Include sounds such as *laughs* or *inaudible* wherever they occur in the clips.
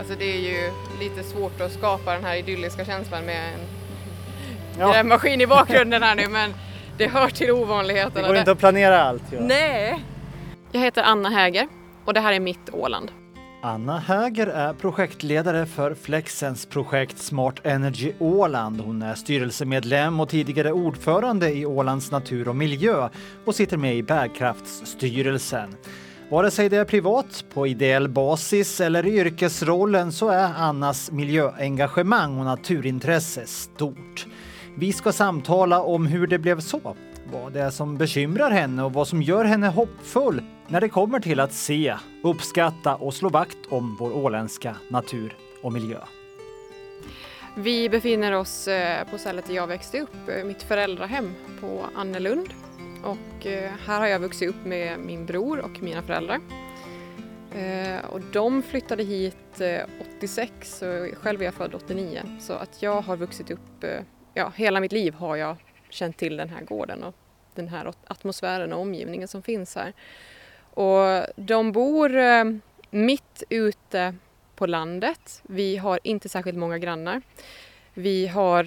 Alltså det är ju lite svårt att skapa den här idylliska känslan med en Ja. grävmaskin i bakgrunden här nu men det hör till Det ovanligheterna. går inte att planera allt. Ja. Nej! Jag heter Anna Häger och det här är mitt Åland. Anna Häger är projektledare för Flexens projekt Smart Energy Åland. Hon är styrelsemedlem och tidigare ordförande i Ålands natur och miljö och sitter med i Bärkraftsstyrelsen. Vare sig det är privat, på ideell basis eller i yrkesrollen så är Annas miljöengagemang och naturintresse stort. Vi ska samtala om hur det blev så, vad det är som bekymrar henne och vad som gör henne hoppfull när det kommer till att se, uppskatta och slå vakt om vår åländska natur och miljö. Vi befinner oss eh, på stället där jag växte upp, eh, mitt föräldrahem på Annelund. Och eh, här har jag vuxit upp med min bror och mina föräldrar. Eh, och de flyttade hit eh, 86 och själv är jag född 89. Så att jag har vuxit upp, ja hela mitt liv har jag känt till den här gården och den här atmosfären och omgivningen som finns här. Och de bor mitt ute på landet. Vi har inte särskilt många grannar. Vi har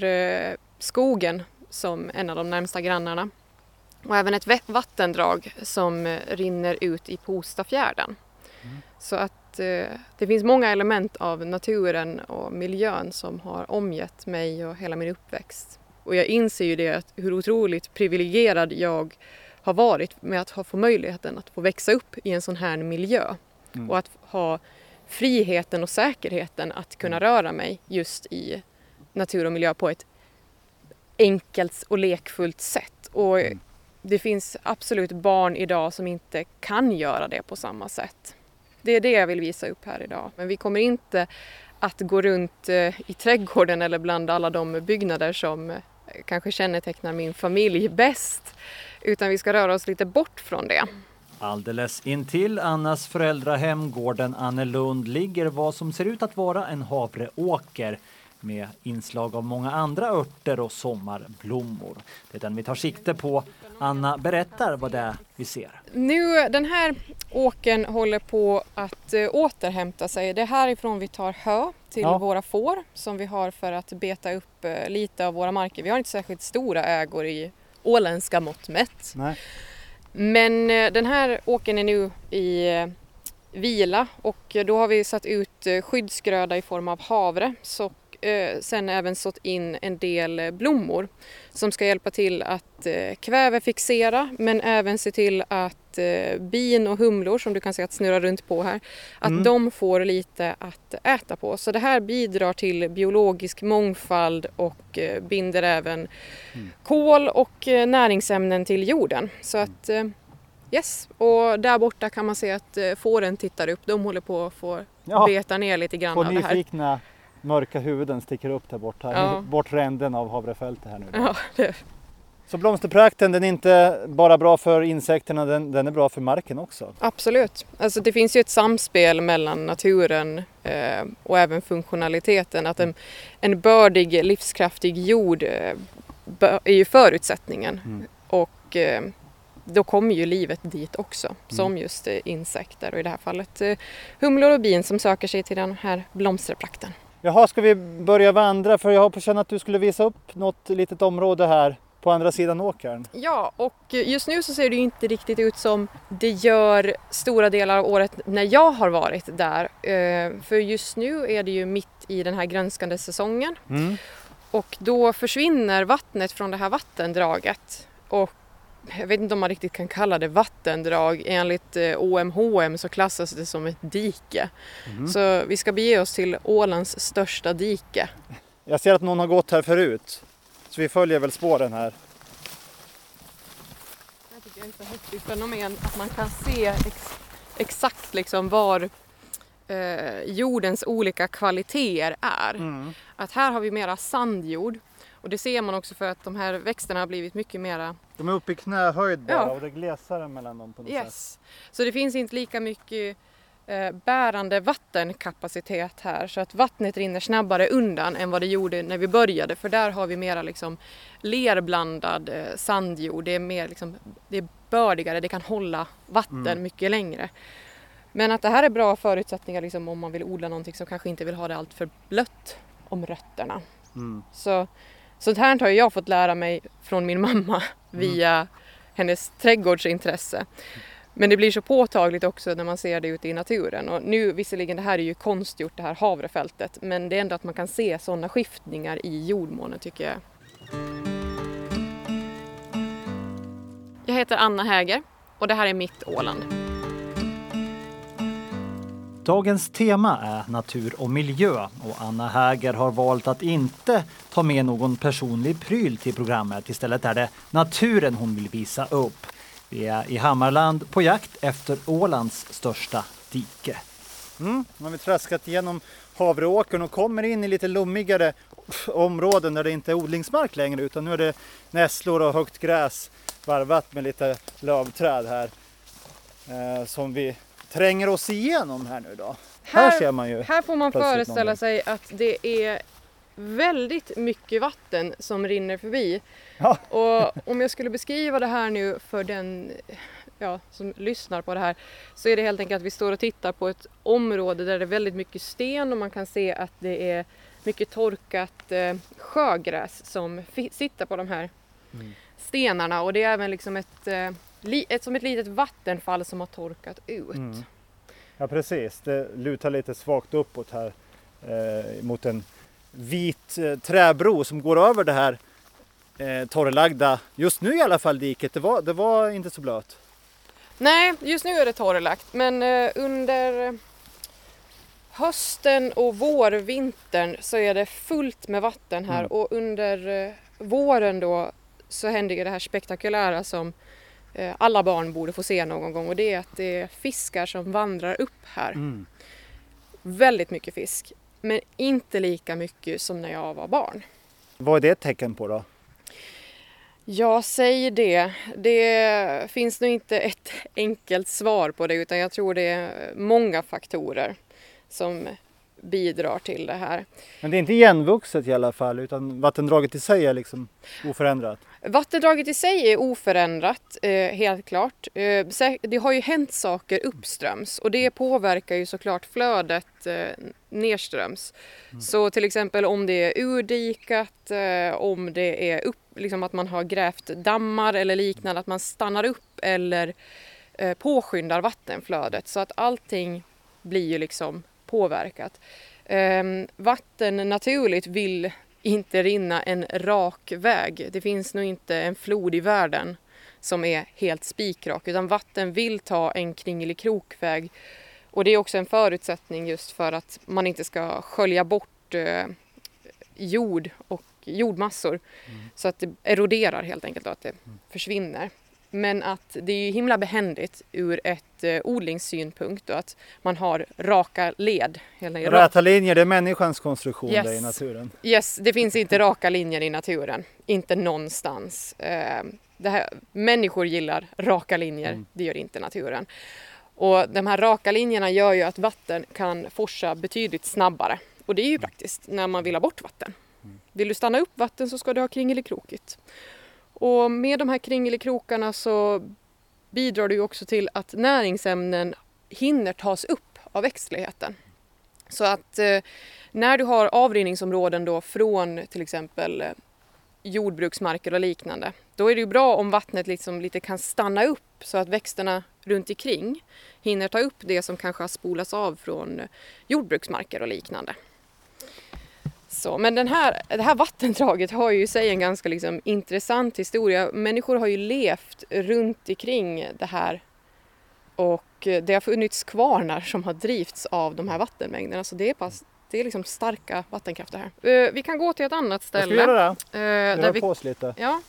skogen som en av de närmsta grannarna och även ett vattendrag som eh, rinner ut i Postafjärden. Så att eh, det finns många element av naturen och miljön som har omgett mig och hela min uppväxt. Och jag inser ju det att hur otroligt privilegierad jag har varit med att ha få möjligheten att få växa upp i en sån här miljö Mm. och att ha friheten och säkerheten att kunna röra mig just i natur och miljö på ett enkelt och lekfullt sätt. Och Mm det finns absolut barn idag som inte kan göra det på samma sätt. Det är det jag vill visa upp här idag. Men vi kommer inte att gå runt eh, i trädgården eller bland alla de byggnader som eh, kanske kännetecknar min familj bäst. Utan vi ska röra oss lite bort från det. Alldeles intill Annas föräldrahem, gården Annelund, ligger vad som ser ut att vara en havreåker med inslag av många andra örter och sommarblommor. Det är den vi tar sikte på. Anna berättar vad det är vi ser. Nu, den här åken håller på att eh, återhämta sig. Det är härifrån vi tar hö till Ja. våra får som vi har för att beta upp eh, lite av våra marker. Vi har inte särskilt stora ägor i åländska mått mätt. Nej. Men eh, den här åken är nu i vila och då har vi satt ut skyddsgröda i form av havre. Så, eh, sen även sått in en del eh, blommor som ska hjälpa till att eh, kvävefixera men även se till att eh, bin och humlor som du kan se att snurra runt på här, att Mm. de får lite att äta på. Så det här bidrar till biologisk mångfald och eh, binder även kol och eh, näringsämnen till jorden. Så att eh, yes, och där borta kan man se att fåren tittar upp. De håller på att få Ja, beta ner lite grann av det här. Mörka huvuden sticker upp där borta, Ja. bort ränden av havrefältet här nu. Ja, det, Så blomsterprakten, den är inte bara bra för insekterna, den, den är bra för marken också. absolut. Alltså det finns ju ett samspel mellan naturen eh, och även funktionaliteten. Att en, en bördig, livskraftig jord eh, är ju förutsättningen. Mm. Och eh, då kommer ju livet dit också, som just eh, insekter och i det här fallet eh, humlor och bin som söker sig till den här blomsterprakten. Jaha, ska vi börja vandra? För jag har på känn att du skulle visa upp något litet område här på andra sidan åkern. Ja, och just nu så ser det ju inte riktigt ut som det gör stora delar av året när jag har varit där. Eh, För just nu är det ju mitt i den här grönskande säsongen Mm. och då försvinner vattnet från det här vattendraget. Och jag vet inte om man riktigt kan kalla det vattendrag. Enligt eh, OMHM så klassas det som ett dike. Mm. Så vi ska bege oss till Ålands största dike. Jag ser att någon har gått här förut. Så vi följer väl spåren här. Det tycker jag är ett så häftigt fenomen att man kan se ex exakt liksom var eh, jordens olika kvaliteter är. Mm. Att här har vi mera sandjord och det ser man också för att de här växterna har blivit mycket mera De är uppe i knähöjd bara Ja. och det är glesare mellan dem på något sätt. yes. Så det finns inte lika mycket eh, bärande vattenkapacitet här så att vattnet rinner snabbare undan än vad det gjorde när vi började för där har vi mera liksom lerblandad eh, sandjord. Det är mer liksom, det är bördigare, det kan hålla vatten Mm. mycket längre. Men att det här är bra förutsättningar liksom, om man vill odla någonting som kanske inte vill ha det allt för blött om rötterna. Mm. Så, sånt här har jag fått lära mig från min mamma via hennes trädgårdsintresse. Men det blir så påtagligt också när man ser det ute i naturen. Och nu visserligen, det här är ju konstgjort det här havrefältet, men det är ändå att man kan se sådana skiftningar i jordmånen tycker jag. Jag heter Anna Häger och det här är mitt Åland. Dagens tema är natur och miljö och Anna Häger har valt att inte ta med någon personlig pryl till programmet. Istället är det naturen hon vill visa upp. Vi är i Hammarland på jakt efter Ålands största dike. Mm, nu har vi traskat igenom havreåkern och kommer in i lite lummigare områden där det inte är odlingsmark längre utan nu är det nässlor och högt gräs varvat med lite lövträd här eh, som vi tränger oss igenom här nu då. Här, Här- ser man ju. Här får man föreställa någonting. sig att det är väldigt mycket vatten som rinner förbi. Ja. Och om jag skulle beskriva det här nu för den ja, som lyssnar på det här så är det helt enkelt att vi står och tittar på ett område där det är väldigt mycket sten och man kan se att det är mycket torkat eh, sjögräs som sitter på de här Mm. stenarna och det är även liksom ett, eh, ett, som ett litet vattenfall som har torkat ut. Mm. Ja precis, det lutar lite svagt uppåt här eh, mot en vit eh, träbro som går över det här eh, torrlagda, just nu i alla fall, diket. Det var, det var inte så blöt. Nej, just nu är det torrlagt men eh, under hösten och vårvintern så är det fullt med vatten här Mm. och under eh, våren då så händer ju det här spektakulära som alla barn borde få se någon gång och det är att det är fiskar som vandrar upp här. Mm. Väldigt mycket fisk, men inte lika mycket som när jag var barn. Vad är det ett tecken på då? Jag säger det. Det finns nog inte ett enkelt svar på det utan jag tror det är många faktorer som bidrar till det här. Men det är inte igenvuxet i alla fall utan vattendraget i sig är liksom oförändrat. Vattendraget i sig är oförändrat, eh, helt klart. Eh, det har ju hänt saker uppströms och det påverkar ju såklart flödet eh, nedströms. Så till exempel om det är urdikat, om det är upp, liksom att man har grävt dammar eller liknande, att man stannar upp eller påskyndar vattenflödet så att allting blir ju liksom påverkat. Ehm, vatten naturligt vill inte rinna en rak väg. Det finns nog inte en flod i världen som är helt spikrak utan vatten vill ta en kringelig krokväg och det är också en förutsättning just för att man inte ska skölja bort eh, jord och jordmassor så att det eroderar helt enkelt och att det försvinner. Men att det är ju himla behändigt ur ett eh, odlingssynpunkt och att man har raka led. Räta linjer, det är människans konstruktion Yes. där i naturen. Yes, det finns inte raka linjer i naturen. Inte någonstans. Eh, här, människor gillar raka linjer, Mm. det gör inte naturen. Och de här raka linjerna gör ju att vatten kan forsa betydligt snabbare. Och det är ju praktiskt när man vill ha bort vatten. Vill du stanna upp vatten så ska du ha kringelikrokigt. Och med de här kringelikrokarna så bidrar det ju också till att näringsämnen hinner tas upp av växtligheten. Så att eh, när du har avrinningsområden då från till exempel eh, jordbruksmarker och liknande, då är det ju bra om vattnet liksom lite kan stanna upp så att växterna runt omkring hinner ta upp det som kanske har spolats av från eh, jordbruksmarker och liknande. Så, men den här, det här vattendraget har ju i sig en ganska liksom intressant historia. Människor har ju levt runt omkring det här och eh, det har funnits kvarnar som har drivits av de här vattenmängderna. Så det är, pass, det är liksom starka vattenkrafter här. Eh, Vi kan gå till ett annat ska ställe. vi göra det? eh, där, vi, på oss lite. ja,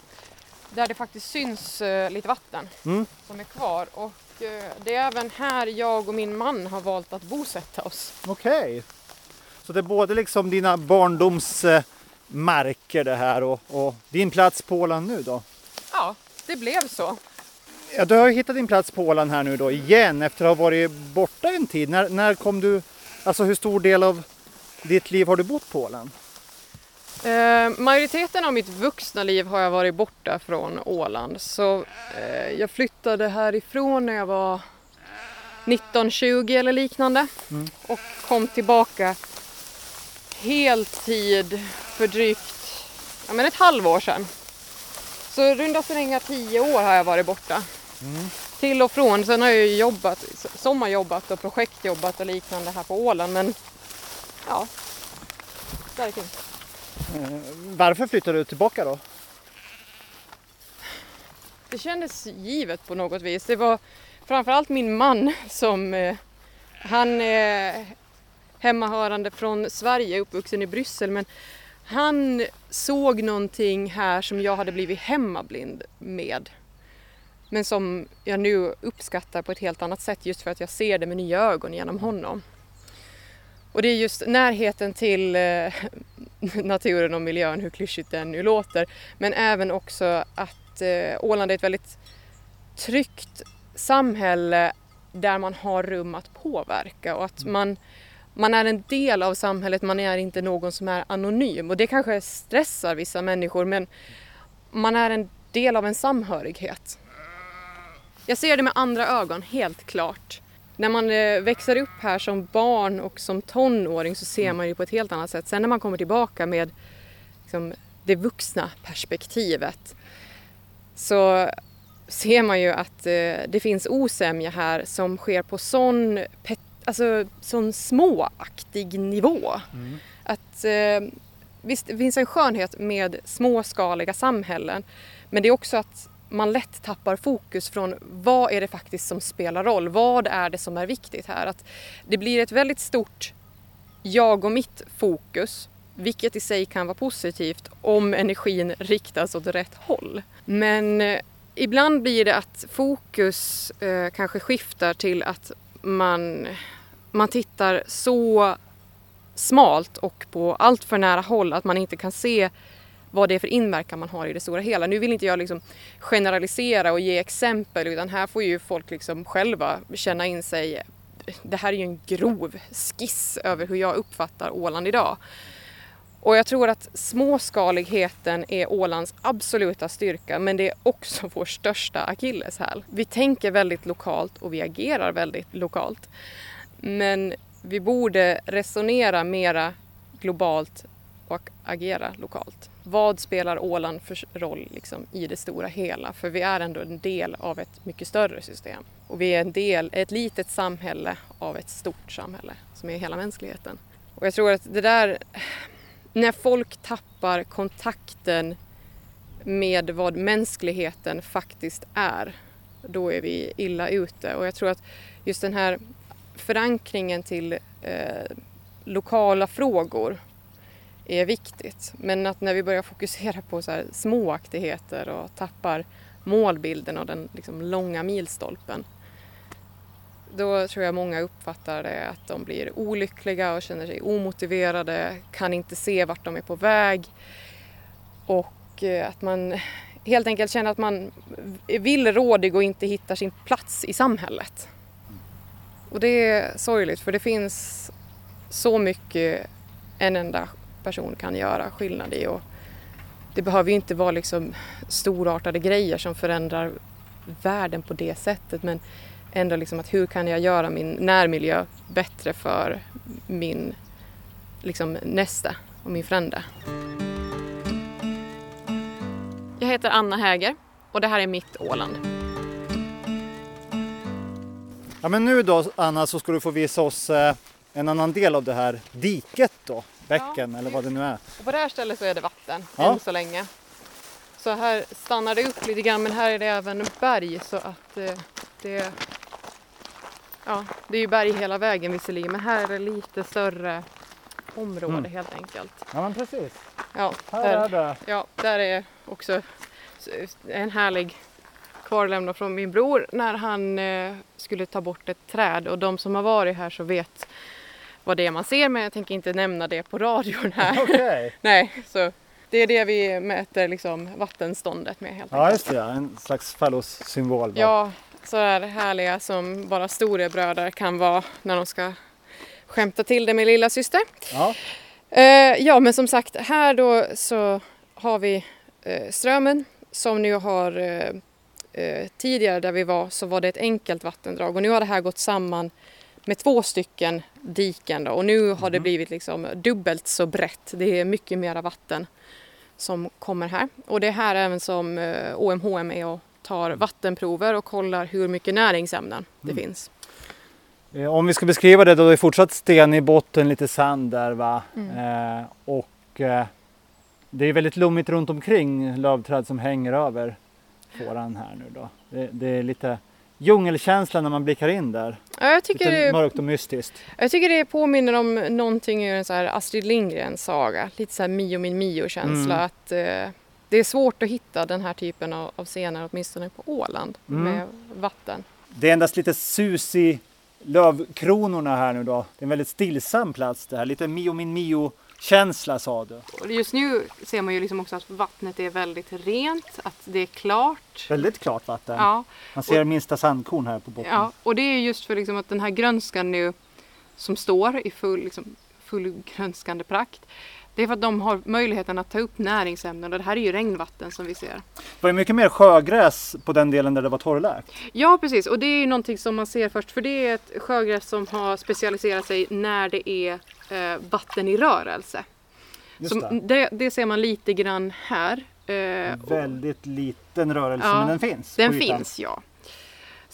där det faktiskt syns eh, lite vatten Mm. som är kvar. Och eh, det är även här jag och min man har valt att bosätta oss. Okej. Så det är både liksom dina barndomsmarker det här och, och din plats på Åland nu då? Ja, det blev så. Ja, du har ju hittat din plats på Åland här nu då igen efter att ha varit borta en tid. När, när kom du, alltså hur stor del av ditt liv har du bott på Åland? Eh, majoriteten av mitt vuxna liv har jag varit borta från Åland. Så eh, jag flyttade härifrån när jag var 1920 eller liknande Mm. och kom tillbaka heltid för drygt ja, men ett halvår sedan. Så runda slängar tio år har jag varit borta. Mm. Till och från. Sen har jag ju jobbat, sommarjobbat och projektjobbat och liknande här på Åland men ja, där fint. Eh, Varför flyttade du tillbaka då? Det kändes givet på något vis. Det var framförallt min man som eh, han är hemmahörande från Sverige, uppvuxen i Bryssel men han såg någonting här som jag hade blivit hemmablind med. Men som jag nu uppskattar på ett helt annat sätt just för att jag ser det med nya ögon genom honom. Och det är just närheten till eh, *laughs* naturen och miljön, hur klyschigt det nu låter. Men även också att eh, Åland är ett väldigt tryggt samhälle där man har rum att påverka och att man, man är en del av samhället, man är inte någon som är anonym. Och det kanske stressar vissa människor men man är en del av en samhörighet. Jag ser det med andra ögon, helt klart. När man eh, växer upp här som barn och som tonåring så ser man ju på ett helt annat sätt. Sen när man kommer tillbaka med liksom, det vuxna perspektivet så ser man ju att eh, det finns osämja här som sker på sån, alltså, sån småaktig nivå. Att, eh, visst, det finns en skönhet med småskaliga samhällen men det är också att man lätt tappar fokus från vad är det faktiskt som spelar roll? Vad är det som är viktigt här? Att det blir ett väldigt stort jag och mitt fokus, vilket i sig kan vara positivt om energin riktas åt rätt håll. Men eh, ibland blir det att fokus eh, kanske skiftar till att man, man tittar så smalt och på allt för nära håll att man inte kan se vad det är för inverkan man har i det stora hela. Nu vill inte jag liksom generalisera och ge exempel utan här får ju folk liksom själva känna in sig. Det här är ju en grov skiss över hur jag uppfattar Åland idag. Och jag tror att småskaligheten är Ålands absoluta styrka men det är också *laughs* vår största akilleshäl. Vi tänker väldigt lokalt och vi agerar väldigt lokalt. Men vi borde resonera mera globalt och agera lokalt. Vad spelar Åland för roll liksom, i det stora hela? För vi är ändå en del av ett mycket större system. Och vi är en del, ett litet samhälle av ett stort samhälle som är hela mänskligheten. Och jag tror att det där, när folk tappar kontakten med vad mänskligheten faktiskt är, då är vi illa ute. Och jag tror att just den här förankringen till eh, lokala frågor är viktigt. Men att när vi börjar fokusera på så här småaktigheter och tappar målbilden och den liksom långa milstolpen då tror jag många uppfattar det att de blir olyckliga och känner sig omotiverade, kan inte se vart de är på väg och eh, att man helt enkelt känner att man är villrådig och inte hittar sin plats i samhället. Och det är sorgligt för det finns så mycket en enda person kan göra skillnad i och det behöver ju inte vara liksom storartade grejer som förändrar världen på det sättet men ändå liksom att hur kan jag göra min närmiljö bättre för min liksom nästa och min frände. Jag heter Anna Häger och det här är mitt Åland. Ja, men nu då Anna så ska du få visa oss eh, en annan del av det här diket då, bäcken Ja. eller vad det nu är. Och på det här stället så är det vatten Ja. än så länge. Så här stannar det upp lite grann men här är det även berg så att eh, det Ja, det är ju berg hela vägen visserligen men här är det lite större område Mm. helt enkelt. Ja men precis, Ja, här där, är det. ja, där är också en härlig kvarlämna från min bror när han eh, skulle ta bort ett träd och de som har varit här så vet vad det är man ser men jag tänker inte nämna det på radion här. *laughs* Okej. *laughs* Nej, så det är det vi mäter liksom vattenståndet med helt Ja enkelt. just det, ja. en slags fallossymbol. Ja, så är det härliga som bara storebröder kan vara när de ska skämta till det med lilla syster. Ja. Eh, ja, men som sagt, här då så har vi eh, Strömmen som nu har eh, tidigare där vi var så var det ett enkelt vattendrag och nu har det här gått samman med två stycken diken då, och nu har det blivit liksom dubbelt så brett. Det är mycket mera vatten som kommer här och det är här även som OMHM är och tar vattenprover och kollar hur mycket näringsämnen det finns. Eh, Om vi ska beskriva det då, det är fortsatt sten i botten, lite sand där va. Eh, och eh, det är väldigt lummigt runt omkring lövträd som hänger över fåran här nu då. Det, det är lite djungelkänsla när man blickar in där. Ja, jag, tycker Lite det, mörkt och mystiskt. jag tycker det påminner om någonting ur en så här Astrid Lindgren saga. Lite så här Mio min Mio känsla. Mm. Att, eh, det är svårt att hitta den här typen av, av scener åtminstone på Åland Mm. med vatten. Det är endast lite sus i lövkronorna här nu då. Det är en väldigt stillsam plats det här. Lite Mio min Mio känsla sa du. Och just nu ser man ju liksom också att vattnet är väldigt rent, att det är klart. Väldigt klart vatten. Ja, Man ser minsta sandkorn här på botten. ja, och det är just för liksom att den här grönskan nu som står i full, liksom, full grönskande prakt. Det är för att de har möjligheten att ta upp näringsämnen och det här är ju regnvatten som vi ser. Det var ju mycket mer sjögräs på den delen där det var torrläkt. Ja precis och det är ju någonting som man ser först för det är ett sjögräs som har specialiserat sig när det är eh, vatten i rörelse. Just det. det, det ser man lite grann här. Eh, Väldigt liten rörelse Ja, men den finns. Den finns ja.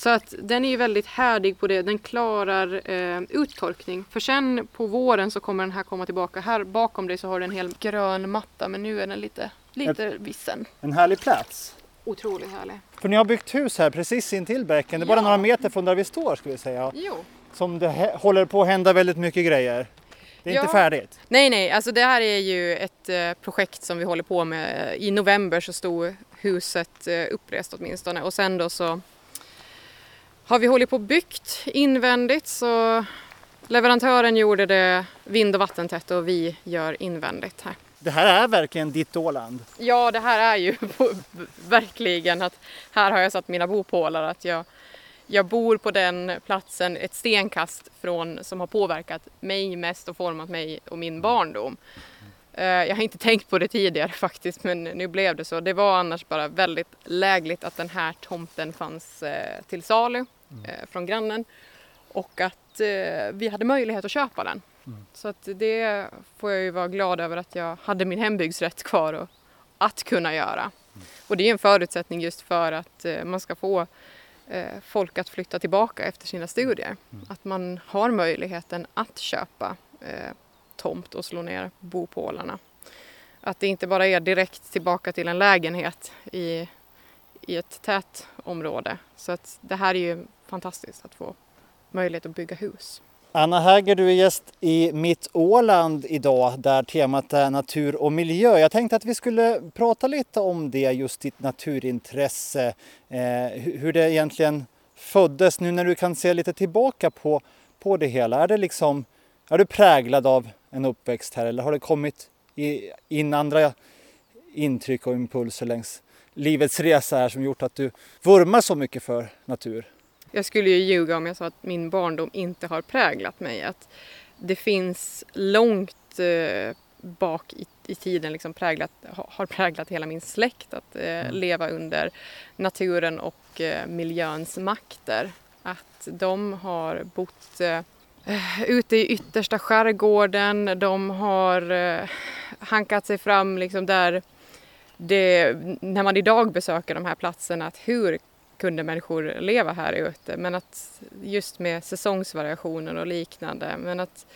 Så att den är ju väldigt härdig på det. Den klarar eh, uttorkning. För sen på våren så kommer den här komma tillbaka. Här bakom dig så har du en hel grön matta men nu är den lite, lite vissen. En härlig plats. Otroligt härlig. För ni har byggt hus här precis intill bäcken. Det är bara Ja. några meter från där vi står ska vi säga. Jo. Som det håller på att hända väldigt mycket grejer. Det är Ja. inte färdigt. Nej, nej, alltså det här är ju ett eh, projekt som vi håller på med. I november så stod huset eh, upprest åtminstone och sen då så har vi hållit på och byggt invändigt så leverantören gjorde det vind och vattentätt och vi gör invändigt här. Det här är verkligen ditt Åland. Ja, det här är ju *laughs* verkligen att här har jag satt mina bopålar. Att jag, jag bor på den platsen ett stenkast från som har påverkat mig mest och format mig och min barndom. Eh, Jag har inte tänkt på det tidigare *laughs* faktiskt men nu blev det så. Det var annars bara väldigt lägligt att den här tomten fanns eh, till salu eh, från grannen och att eh, vi hade möjlighet att köpa den. Så att det får jag ju vara glad över att jag hade min hembygdsrätt kvar och att kunna göra. Och det är en förutsättning just för att eh, man ska få folk att flytta tillbaka efter sina studier. Att man har möjligheten att köpa eh, tomt och slå ner bopålarna. Att det inte bara är direkt tillbaka till en lägenhet i, i ett tätt område. Så att det här är ju fantastiskt att få möjlighet att bygga hus. Anna Häger, du är gäst i Mitt Åland idag där temat är natur och miljö. Jag tänkte att vi skulle prata lite om det, just ditt naturintresse, eh, hur det egentligen föddes nu när du kan se lite tillbaka på, på det hela. Är, det liksom, är du präglad av en uppväxt här eller har det kommit i, in andra intryck och impulser längs livets resa här som gjort att du vurmar så mycket för natur? Jag skulle ju ljuga om jag sa att min barndom inte har präglat mig. Att det finns långt eh, bak i, i tiden liksom präglat, ha- har präglat hela min släkt att eh, leva under naturen och eh, miljöns makter. Att de har bott eh, eh, ute i yttersta skärgården, de har eh, hankat sig fram liksom där det, när man idag besöker de här platserna, att hur kunde människor leva här ute? Men att just med säsongsvariationer och liknande. Men att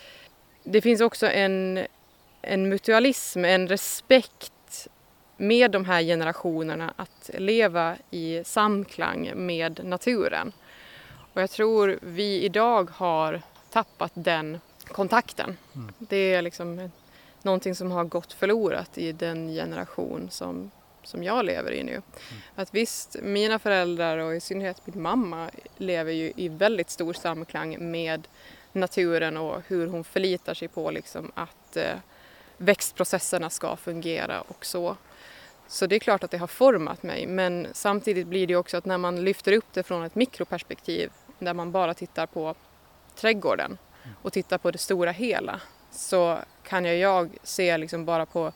det finns också en, en mutualism, en respekt med de här generationerna att leva i samklang med naturen. Och jag tror vi idag har tappat den kontakten. Det är liksom någonting som har gått förlorat i den generation som, som jag lever i nu. Att visst, mina föräldrar och i synnerhet min mamma lever ju i väldigt stor samklang med naturen och hur hon förlitar sig på liksom att eh, växtprocesserna ska fungera och så. Så det är klart att det har format mig men samtidigt blir det också att när man lyfter upp det från ett mikroperspektiv där man bara tittar på trädgården och tittar på det stora hela så kan jag, jag se liksom bara på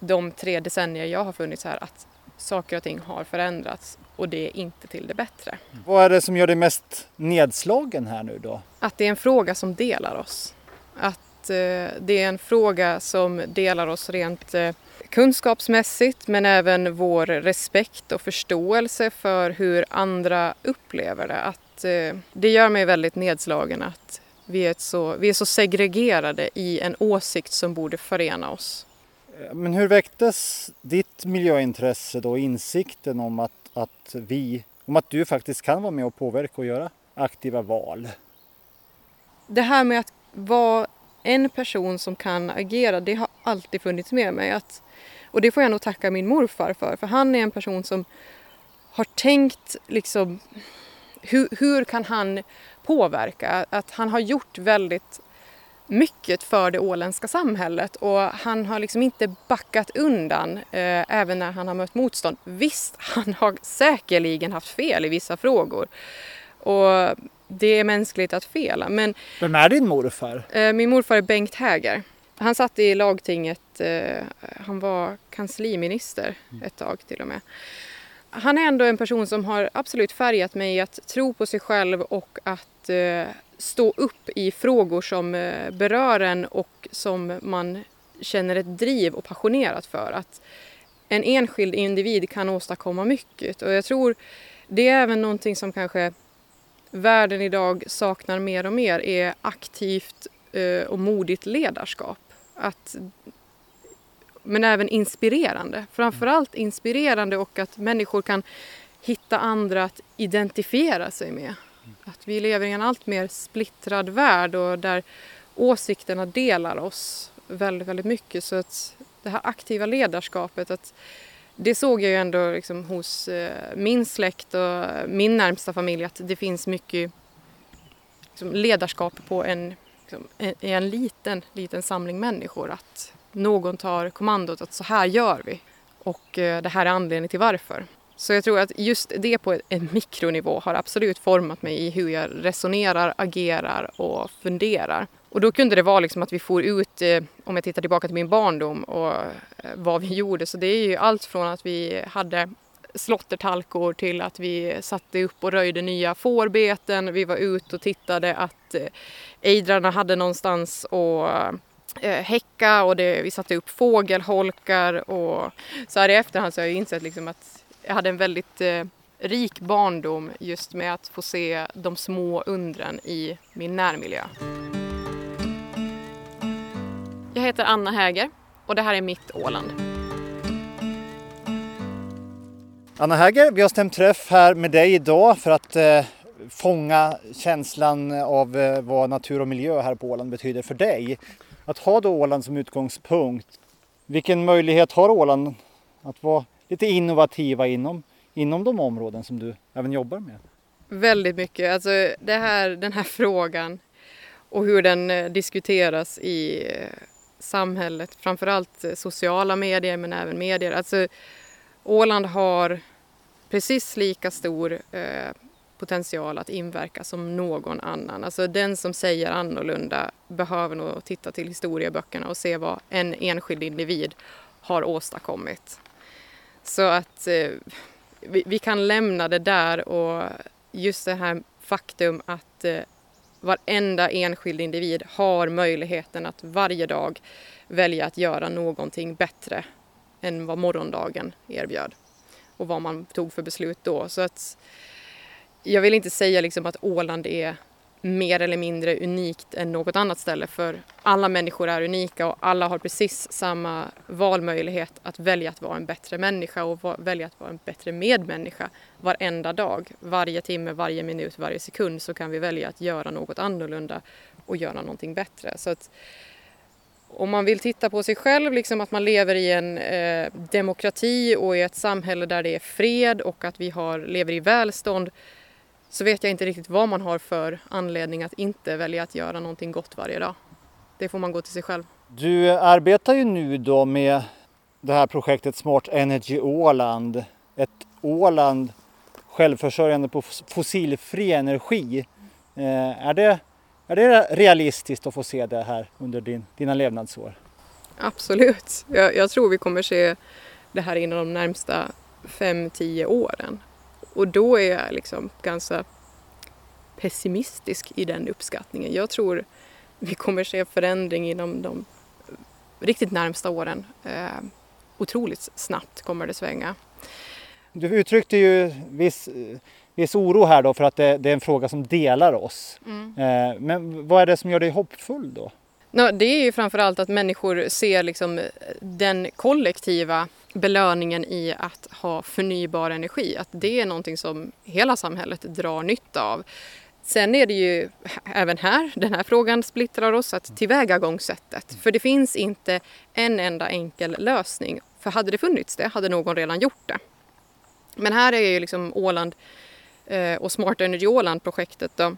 de tre decennier jag har funnits här att saker och ting har förändrats och det är inte till det bättre. Vad är det som gör dig mest nedslagen här nu då? Att det är en fråga som delar oss. Att eh, det är en fråga som delar oss rent eh, kunskapsmässigt men även vår respekt och förståelse för hur andra upplever det. Att, eh, det gör mig väldigt nedslagen att vi är, så, vi är så segregerade i en åsikt som borde förena oss. Men hur väcktes ditt miljöintresse då, insikten om att, att vi, om att du faktiskt kan vara med och påverka och göra aktiva val? Det här med att vara en person som kan agera, det har alltid funnits med mig. Att, och det får jag nog tacka min morfar för, för han är en person som har tänkt liksom hur, hur kan han påverka? Att han har gjort väldigt mycket för det åländska samhället och han har liksom inte backat undan eh, även när han har mött motstånd. Visst, *laughs* han har säkerligen haft fel i vissa frågor och det är mänskligt att fela. Men, Vem är din morfar? Eh, min morfar är Bengt Häger. Han satt i lagtinget, eh, han var kansliminister ett tag till och med. Han är ändå en person som har absolut färgat mig att tro på sig själv och att eh, stå upp i frågor som eh, berör en och som man känner ett driv och passionerat för. Att en enskild individ kan åstadkomma mycket och jag tror det är även någonting som kanske världen idag saknar mer och mer är aktivt eh, och modigt ledarskap. Att, men även inspirerande. Framförallt inspirerande och att människor kan hitta andra att identifiera sig med. Att vi lever i en allt mer splittrad värld och där åsikterna delar oss väldigt, väldigt mycket. Så att det här aktiva ledarskapet, att det såg jag ju ändå liksom hos eh, min släkt och min närmsta familj att det finns mycket liksom, ledarskap på en, liksom, en, en liten, liten samling människor. Att någon tar kommandot att så här gör vi och eh, det här är anledningen till varför. Så jag tror att just det på en mikronivå har absolut format mig i hur jag resonerar, agerar och funderar. Och då kunde det vara liksom att vi for ut, eh, om jag tittar tillbaka till min barndom och eh, vad vi gjorde, så det är ju allt från att vi hade slåttertalkor till att vi satte upp och röjde nya fårbeten. Vi var ute och tittade att eh, ejdrarna hade någonstans att häcka och det, vi satte upp fågelholkar och så här i efterhand så har jag insett liksom att jag hade en väldigt eh, rik barndom just med att få se de små undren i min närmiljö. Jag heter Anna Häger och det här är mitt Åland. Anna Häger, vi har stämt träff här med dig idag för att eh, fånga känslan av eh, vad natur och miljö här på Åland betyder för dig. Att ha då Åland som utgångspunkt, vilken möjlighet har Åland att vara lite innovativa inom, inom de områden som du även jobbar med? Väldigt mycket. Alltså det här, den här frågan och hur den eh, diskuteras i eh, samhället, framförallt eh, sociala medier men även medier. Alltså Åland har precis lika stor eh, potential att inverka som någon annan. Alltså den som säger annorlunda behöver nog titta till historieböckerna och se vad en enskild individ har åstadkommit. Så att eh, vi, vi, kan lämna det där och just det här faktum att eh, varenda enskild individ har möjligheten att varje dag välja att göra någonting bättre än vad morgondagen erbjöd och vad man tog för beslut då. Så att jag vill inte säga liksom att Åland är mer eller mindre unikt än något annat ställe för alla människor är unika och alla har precis samma valmöjlighet att välja att vara en bättre människa och välja att vara en bättre medmänniska varenda dag. Varje timme, varje minut, varje sekund så kan vi välja att göra något annorlunda och göra någonting bättre. Så att om man vill titta på sig själv, liksom att man lever i en eh, demokrati och i ett samhälle där det är fred och att vi har, lever i välstånd så vet jag inte riktigt vad man har för anledning att inte välja att göra någonting gott varje dag. Det får man gå till sig själv. Du arbetar ju nu då med det här projektet Smart Energy Åland. Ett Åland självförsörjande på fossilfri energi. Eh, är, det, är det realistiskt att få se det här under din, dina levnadsår? Absolut. Jag, jag tror vi kommer se det här inom de närmsta 5-10 åren. Och då är jag liksom ganska pessimistisk i den uppskattningen. Jag tror vi kommer se förändring inom de riktigt närmsta åren. Eh, otroligt snabbt kommer det svänga. Du uttryckte ju viss, viss oro här då för att det, det är en fråga som delar oss. Mm. Eh, men vad är det som gör dig hoppfull då? No, det är ju framförallt att människor ser liksom den kollektiva belöningen i att ha förnybar energi. Att det är någonting som hela samhället drar nytta av. Sen är det ju även här, den här frågan splittrar oss, att tillvägagångssättet. För det finns inte en enda enkel lösning. För hade det funnits det hade någon redan gjort det. Men här är ju liksom Åland eh, och Smart Energy Åland-projektet då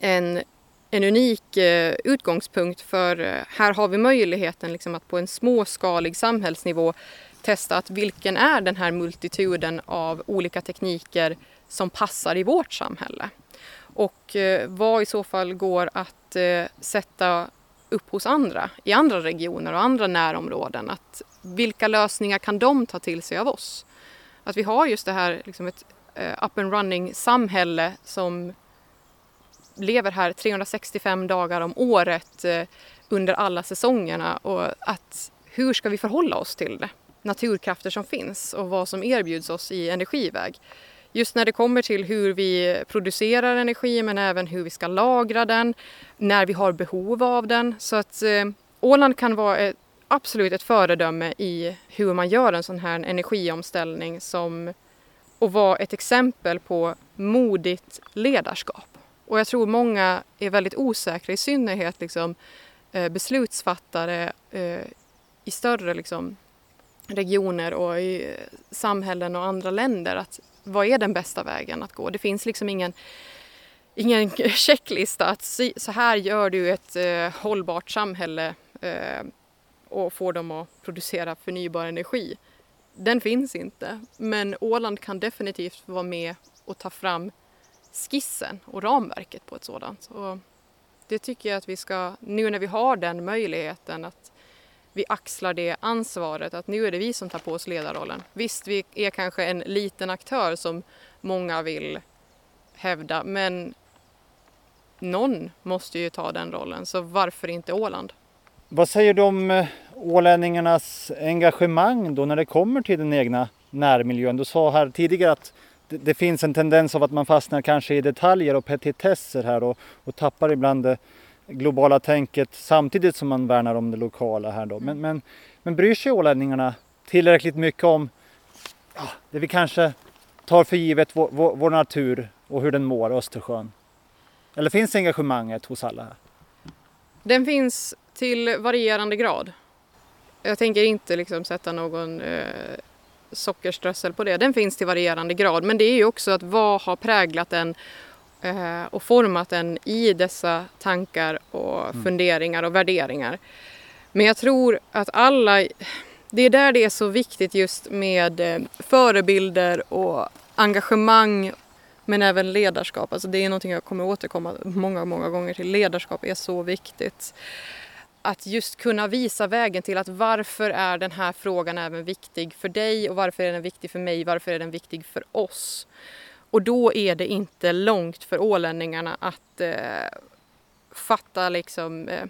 en, en unik eh, utgångspunkt för eh, här har vi möjligheten liksom att på en småskalig samhällsnivå testa att vilken är den här multituden av olika tekniker som passar i vårt samhälle. Och eh, vad i så fall går att eh, sätta upp hos andra i andra regioner och andra närområden. Att vilka lösningar kan de ta till sig av oss? Att vi har just det här liksom ett eh, up and running samhälle som lever här 365 dagar om året under alla säsongerna och att hur ska vi förhålla oss till det? Naturkrafter som finns och vad som erbjuds oss i energiväg. Just när det kommer till hur vi producerar energi men även hur vi ska lagra den, när vi har behov av den. Så att eh, Åland kan vara ett absolut ett föredöme i hur man gör en sån här energiomställning som och vara ett exempel på modigt ledarskap. Och jag tror många är väldigt osäkra, i synnerhet liksom, eh, beslutsfattare eh, i större liksom, regioner och i samhällen och andra länder. Att vad är den bästa vägen att gå? Det finns liksom ingen, ingen *laughs* checklista att så här gör du ett eh, hållbart samhälle eh, och får dem att producera förnybar energi. Den finns inte, men Åland kan definitivt vara med och ta fram skissen och ramverket på ett sådant. Och det tycker jag att vi ska, nu när vi har den möjligheten, att vi axlar det ansvaret, att nu är det vi som tar på oss ledarrollen. Visst, vi är kanske en liten aktör som många vill hävda, men någon måste ju ta den rollen, så varför inte Åland? Vad säger du om eh, ålänningarnas engagemang då när det kommer till den egna närmiljön? Du sa här tidigare att det, det finns en tendens av att man fastnar kanske i detaljer och petitesser här och, och tappar ibland det globala tänket samtidigt som man värnar om det lokala här då. Men, men, men bryr sig ålänningarna tillräckligt mycket om ja, det vi kanske tar för givet, vår, vår, vår natur och hur den mår, Östersjön? Eller finns engagemanget hos alla här? Den finns till varierande grad. Jag tänker inte liksom sätta någon eh, sockerströssel på det. Den finns till varierande grad. Men det är ju också att vad har präglat den och format den i dessa tankar och mm. funderingar och värderingar. Men jag tror att alla, det är där det är så viktigt just med eh, förebilder och engagemang men även ledarskap. Alltså det är någonting jag kommer återkomma många, många gånger till. Ledarskap är så viktigt att just kunna visa vägen till att varför är den här frågan även viktig för dig och varför är den viktig för mig, varför är den viktig för oss? Och då är det inte långt för ålänningarna att eh, fatta liksom eh,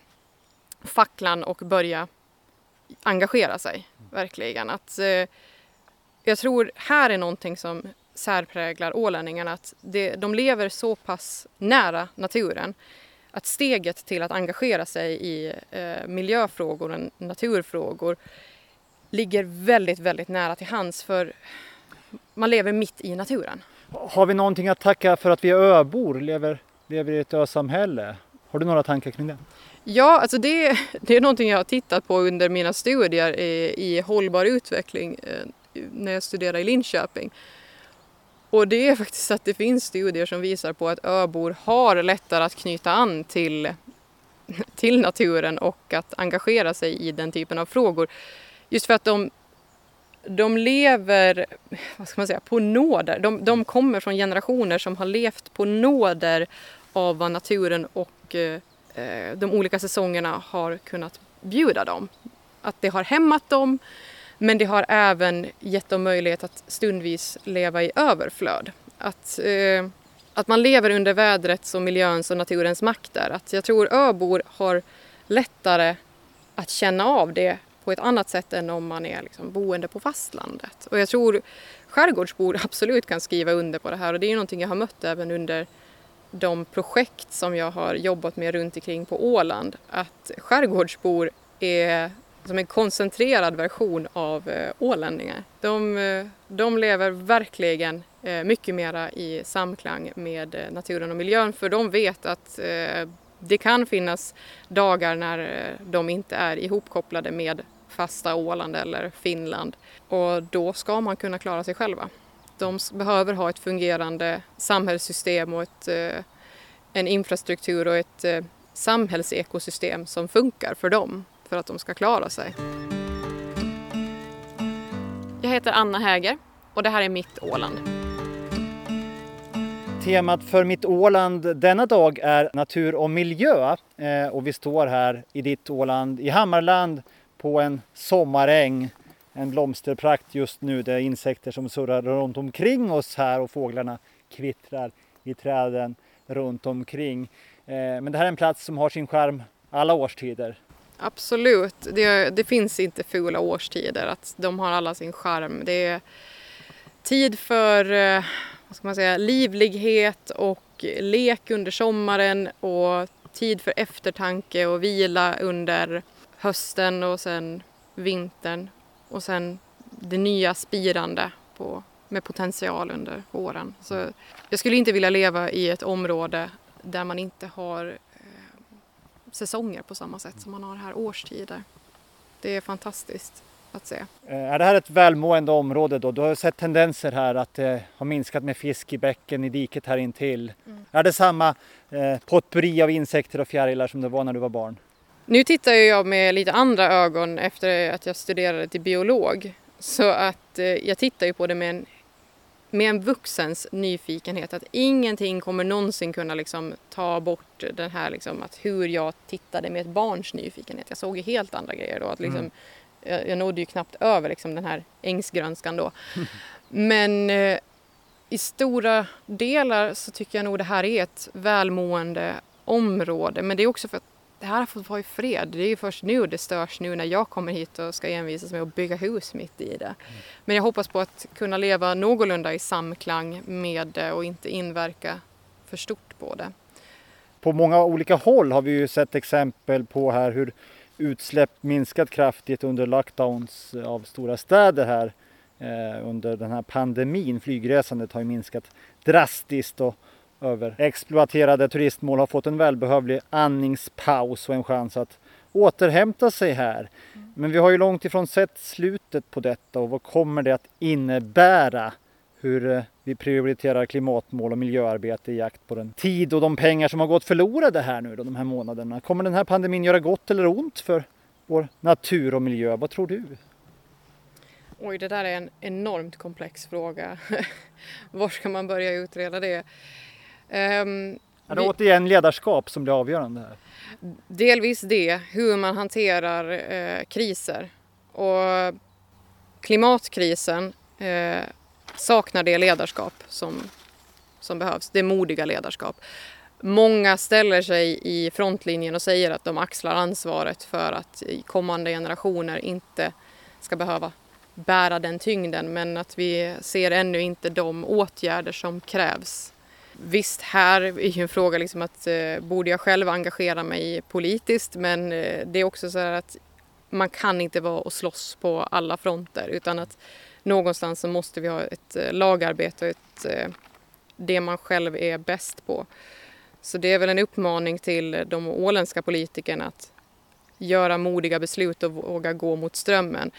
facklan och börja engagera sig, verkligen. Att, eh, jag tror här är någonting som särpräglar ålänningarna, att det, de lever så pass nära naturen att steget till att engagera sig i eh, miljöfrågor och naturfrågor ligger väldigt, väldigt nära till hands för man lever mitt i naturen. Har vi någonting att tacka för att vi är öbor, lever, lever i ett ösamhälle? Har du några tankar kring det? Ja, alltså det, det är någonting jag har tittat på under mina studier i, i hållbar utveckling eh, när jag studerade i Linköping. Och det är faktiskt att det finns studier som visar på att öbor har lättare att knyta an till, till naturen och att engagera sig i den typen av frågor. Just för att de, de lever vad ska man säga, på nåder. De, de kommer från generationer som har levt på nåder av vad naturen och eh, eh, de olika säsongerna har kunnat bjuda dem. Att det har hämmat dem Men det har även gett dem möjlighet att stundvis leva i överflöd. Att, eh, att man lever under vädrets och miljöns och naturens makter. Att jag tror öbor har lättare att känna av det på ett annat sätt än om man är liksom boende på fastlandet. Och jag tror skärgårdsbor *laughs* absolut kan skriva under på det här och det är någonting jag har mött även under de projekt som jag har jobbat med runt omkring på Åland. Att skärgårdsbor är som en koncentrerad version av eh, ålänningar. De, eh, de lever verkligen eh, mycket mera i samklang med naturen och miljön för de vet att det kan finnas dagar när eh, de inte är ihopkopplade med fasta Åland eller Finland och då ska man kunna klara sig själva. De behöver ha ett fungerande samhällssystem och ett, eh, en infrastruktur och ett eh, samhällsekosystem som funkar för dem för att de ska klara sig. Jag heter Anna Häger och det här är Mitt Åland. Temat för Mitt Åland denna dag är natur och miljö eh, och vi står här i ditt Åland i Hammarland på en sommaräng. En blomsterprakt just nu. Det är insekter som surrar runt omkring oss här och fåglarna kvittrar i träden runt omkring. Eh, men det här är en plats som har sin charm alla årstider. Absolut, det, det, finns inte fula årstider. Att de har alla sin charm. Det är tid för eh, vad ska man säga, livlighet och lek under sommaren och tid för eftertanke och vila under hösten och sen vintern och sen det nya spirande på, med potential under våren. Så jag skulle inte vilja leva i ett område där man inte har eh, säsonger på samma sätt som man har här årstider. Det är fantastiskt att se. Eh, är det här ett välmående område då? Du har sett tendenser här att det har minskat med fisk i bäcken i diket här intill. Mm. Är det samma eh, potpurri av insekter och fjärilar som det var när du var barn? Nu tittar jag med lite andra ögon efter att jag studerade till biolog. Så att eh, jag tittar ju på det med en med en vuxens nyfikenhet. Att ingenting kommer någonsin kunna liksom ta bort den här liksom, att hur jag tittade med ett barns nyfikenhet. Jag såg ju helt andra grejer då. Att liksom, mm. Jag, jag nådde ju knappt över liksom, den här ängsgrönskan då. *laughs* Men eh, i stora delar så tycker jag nog det här är ett välmående område. Men det är också för att det här har fått vara i fred. Det är ju först nu det störs nu när jag kommer hit och ska envisas med att bygga hus mitt i det. Mm. Men jag hoppas på att kunna leva någorlunda i samklang med det och inte inverka för stort på det. På många olika håll har vi ju sett exempel på här hur utsläpp minskat kraftigt under lockdowns av stora städer här eh, under den här pandemin. Flygresandet har ju minskat drastiskt och över exploaterade turistmål har fått en välbehövlig andningspaus och en chans att återhämta sig här. Men vi har ju långt ifrån sett slutet på detta och vad kommer det att innebära? Hur eh, vi prioriterar klimatmål och miljöarbete i jakt på den tid och de pengar som har gått förlorade här nu då, de här månaderna. Kommer den här pandemin göra gott eller ont för vår natur och miljö? Vad tror du? Oj, det där är en enormt komplex fråga. *laughs* Var ska man börja utreda det? Um, är det vi, återigen ledarskap som blir avgörande? Här? Delvis det, hur man hanterar eh, kriser. Och klimatkrisen eh, saknar det ledarskap som, som behövs, det modiga ledarskap. Många ställer sig i frontlinjen och säger att de axlar ansvaret för att kommande generationer inte ska behöva bära den tyngden men att vi ser ännu inte de åtgärder som krävs. Visst, här är ju en fråga liksom att eh, borde jag själv engagera mig politiskt? Men eh, det är också så här att man kan inte vara och slåss på alla fronter utan att någonstans så måste vi ha ett eh, lagarbete och ett, eh, det man själv är bäst på. Så det är väl en uppmaning till de åländska politikerna att göra modiga beslut och våga gå mot strömmen.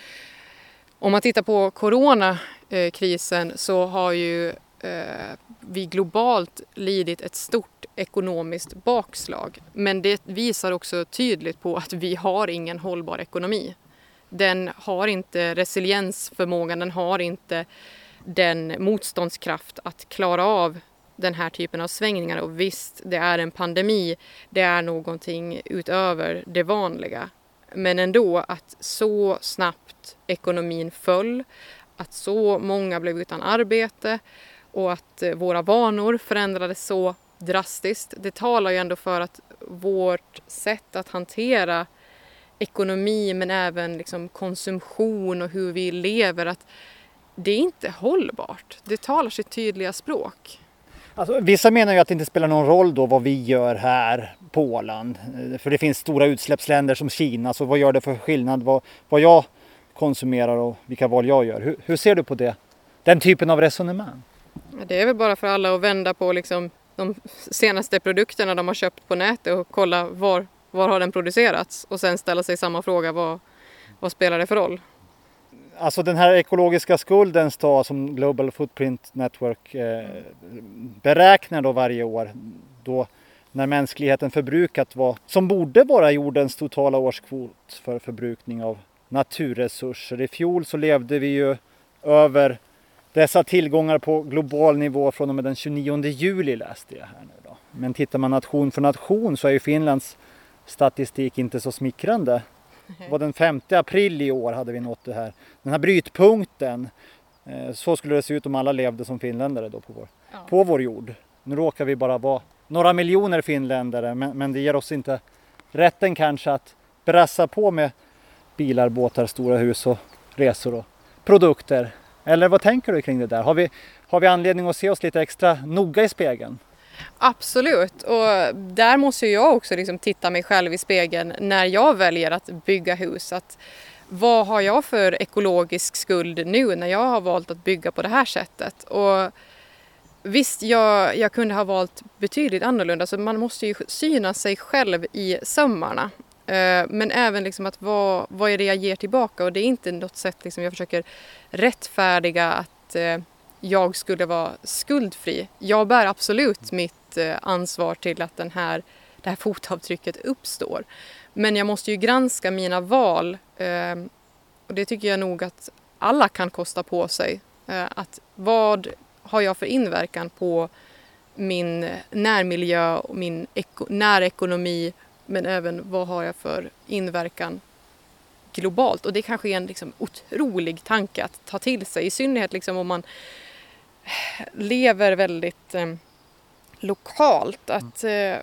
Om man tittar på coronakrisen eh, så har ju vi globalt lidit ett stort ekonomiskt bakslag. Men det visar också tydligt på att vi har ingen hållbar ekonomi. Den har inte resiliensförmågan, den har inte den motståndskraft att klara av den här typen av svängningar. Och visst, det är en pandemi, det är någonting utöver det vanliga. Men ändå att så snabbt ekonomin föll, att så många blev utan arbete och att eh, våra vanor förändrades så drastiskt. Det talar ju ändå för att vårt sätt att hantera ekonomi men även liksom konsumtion och hur vi lever, att det är inte hållbart. Det talar sitt tydliga språk. Alltså, vissa menar ju att det inte spelar någon roll då vad vi gör här på Åland. För det finns stora utsläppsländer som Kina, så vad gör det för skillnad vad, vad jag konsumerar och vilka val jag gör? Hur, hur ser du på det? Den typen av resonemang? Det är väl bara för alla att vända på liksom de senaste produkterna de har köpt på nätet och kolla var, var har den producerats och sen ställa sig samma fråga vad, vad spelar det för roll? Alltså den här ekologiska skulden då, som Global Footprint Network eh, beräknar då varje år då när mänskligheten förbrukat vad som borde vara jordens totala årskvot för förbrukning av naturresurser. I fjol så levde vi ju över dessa tillgångar på global nivå från och med den 29 juli läste jag här nu då. Men tittar man nation för nation så är ju Finlands statistik inte så smickrande. Det *laughs* var den 5 april i år hade vi nått det här, den här brytpunkten. Eh, så skulle det se ut om alla levde som finländare då på vår, ja. på vår jord. Nu råkar vi bara vara några miljoner finländare men, men det ger oss inte rätten kanske att brassa på med bilar, båtar, stora hus och resor och produkter eller vad tänker du kring det där? Har vi, har vi anledning att se oss lite extra noga i spegeln? Absolut, och där måste jag också liksom titta mig själv i spegeln när jag väljer att bygga hus. Att vad har jag för ekologisk skuld nu när jag har valt att bygga på det här sättet? Och visst, jag, jag kunde ha valt betydligt annorlunda, så man måste ju syna sig själv i sömmarna. Eh, men även liksom att vad, vad är det jag ger tillbaka och det är inte något sätt liksom jag försöker rättfärdiga att eh, jag skulle vara skuldfri. Jag bär absolut mitt eh, ansvar till att den här, det här fotavtrycket uppstår. Men jag måste ju granska mina val och det tycker jag nog att alla kan kosta på sig. Att vad har jag för inverkan på min närmiljö och min närekonomi men även vad har jag för inverkan globalt? Och det kanske är en liksom otrolig tanke att ta till sig, i synnerhet liksom om man lever väldigt eh, lokalt. Att, eh,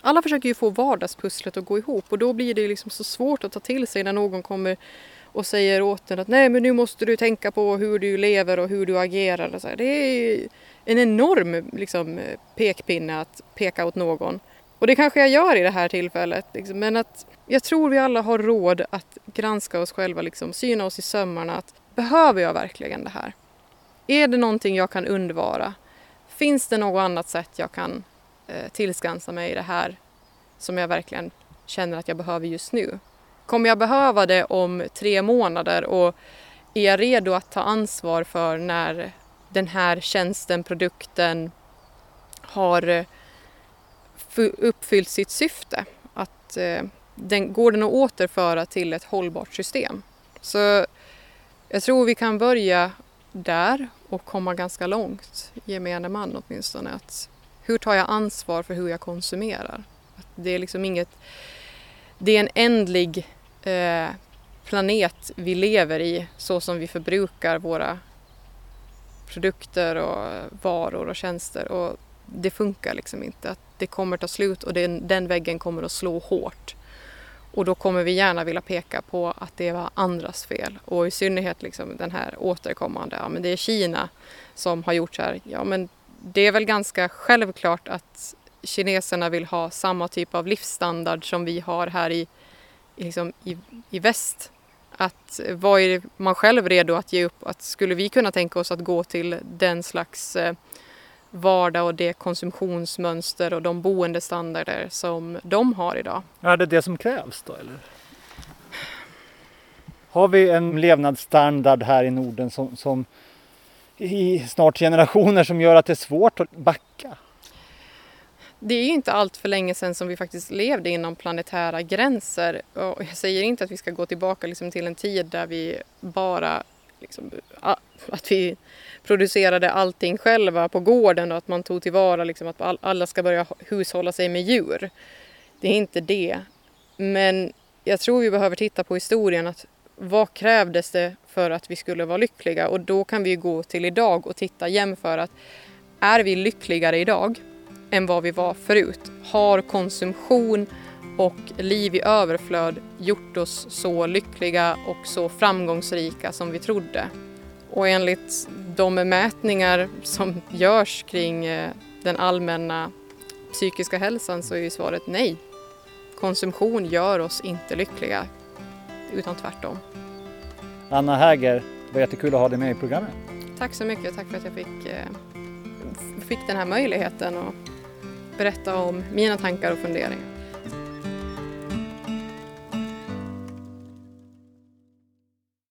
alla försöker ju få vardagspusslet att gå ihop och då blir det liksom så svårt att ta till sig när någon kommer och säger åt en att nej men nu måste du tänka på hur du lever och hur du agerar. Och så Det är en enorm liksom, pekpinne att peka åt någon. Och det kanske jag gör i det här tillfället. Liksom. Men att jag tror vi alla har råd att granska oss själva, liksom, syna oss i sömmarna. Att, behöver jag verkligen det här? Är det någonting jag kan undvara? Finns det något annat sätt jag kan eh, tillskansa mig det här som jag verkligen känner att jag behöver just nu? Kommer jag behöva det om tre månader och är jag redo att ta ansvar för när den här tjänsten, produkten har eh, uppfyllt sitt syfte. Att eh, den, går den att återföra till ett hållbart system. Så jag tror vi kan börja där och komma ganska långt, gemene man åtminstone. Att hur tar jag ansvar för hur jag konsumerar? Att det är liksom inget... Det är en ändlig eh, planet vi lever i så som vi förbrukar våra produkter och varor och tjänster. Och det funkar liksom inte. Att det kommer ta slut och den, den väggen kommer att slå hårt. Och då kommer vi gärna vilja peka på att det var andras fel och i synnerhet liksom den här återkommande, ja men det är Kina som har gjort så här. Ja men det är väl ganska självklart att kineserna vill ha samma typ av livsstandard som vi har här i, liksom i, i väst. Att eh, vad är man själv redo att ge upp? Att skulle vi kunna tänka oss att gå till den slags eh, vardag och det konsumtionsmönster och de boendestandarder som de har idag. Är det det som krävs då eller? Har vi en levnadsstandard här i Norden som, som i snart generationer som gör att det är svårt att backa? Det är ju inte allt för länge sedan som vi faktiskt levde inom planetära gränser. Och jag säger inte att vi ska gå tillbaka liksom till en tid där vi bara liksom, att vi producerade allting själva på gården och att man tog tillvara liksom att alla ska börja hushålla sig med djur. Det är inte det. Men Jag tror vi behöver titta på historien. att Vad krävdes det för att vi skulle vara lyckliga? Och då kan vi gå till idag och titta jämföra att är vi lyckligare idag än vad vi var förut? Har konsumtion och liv i överflöd gjort oss så lyckliga och så framgångsrika som vi trodde? Och enligt de mätningar som görs kring eh, den allmänna psykiska hälsan så är ju svaret nej. Konsumtion gör oss inte lyckliga, utan tvärtom. Anna Häger, det var jättekul att ha dig med i programmet. Tack så mycket, tack för att jag fick, eh, fick den här möjligheten att berätta om mina tankar och funderingar.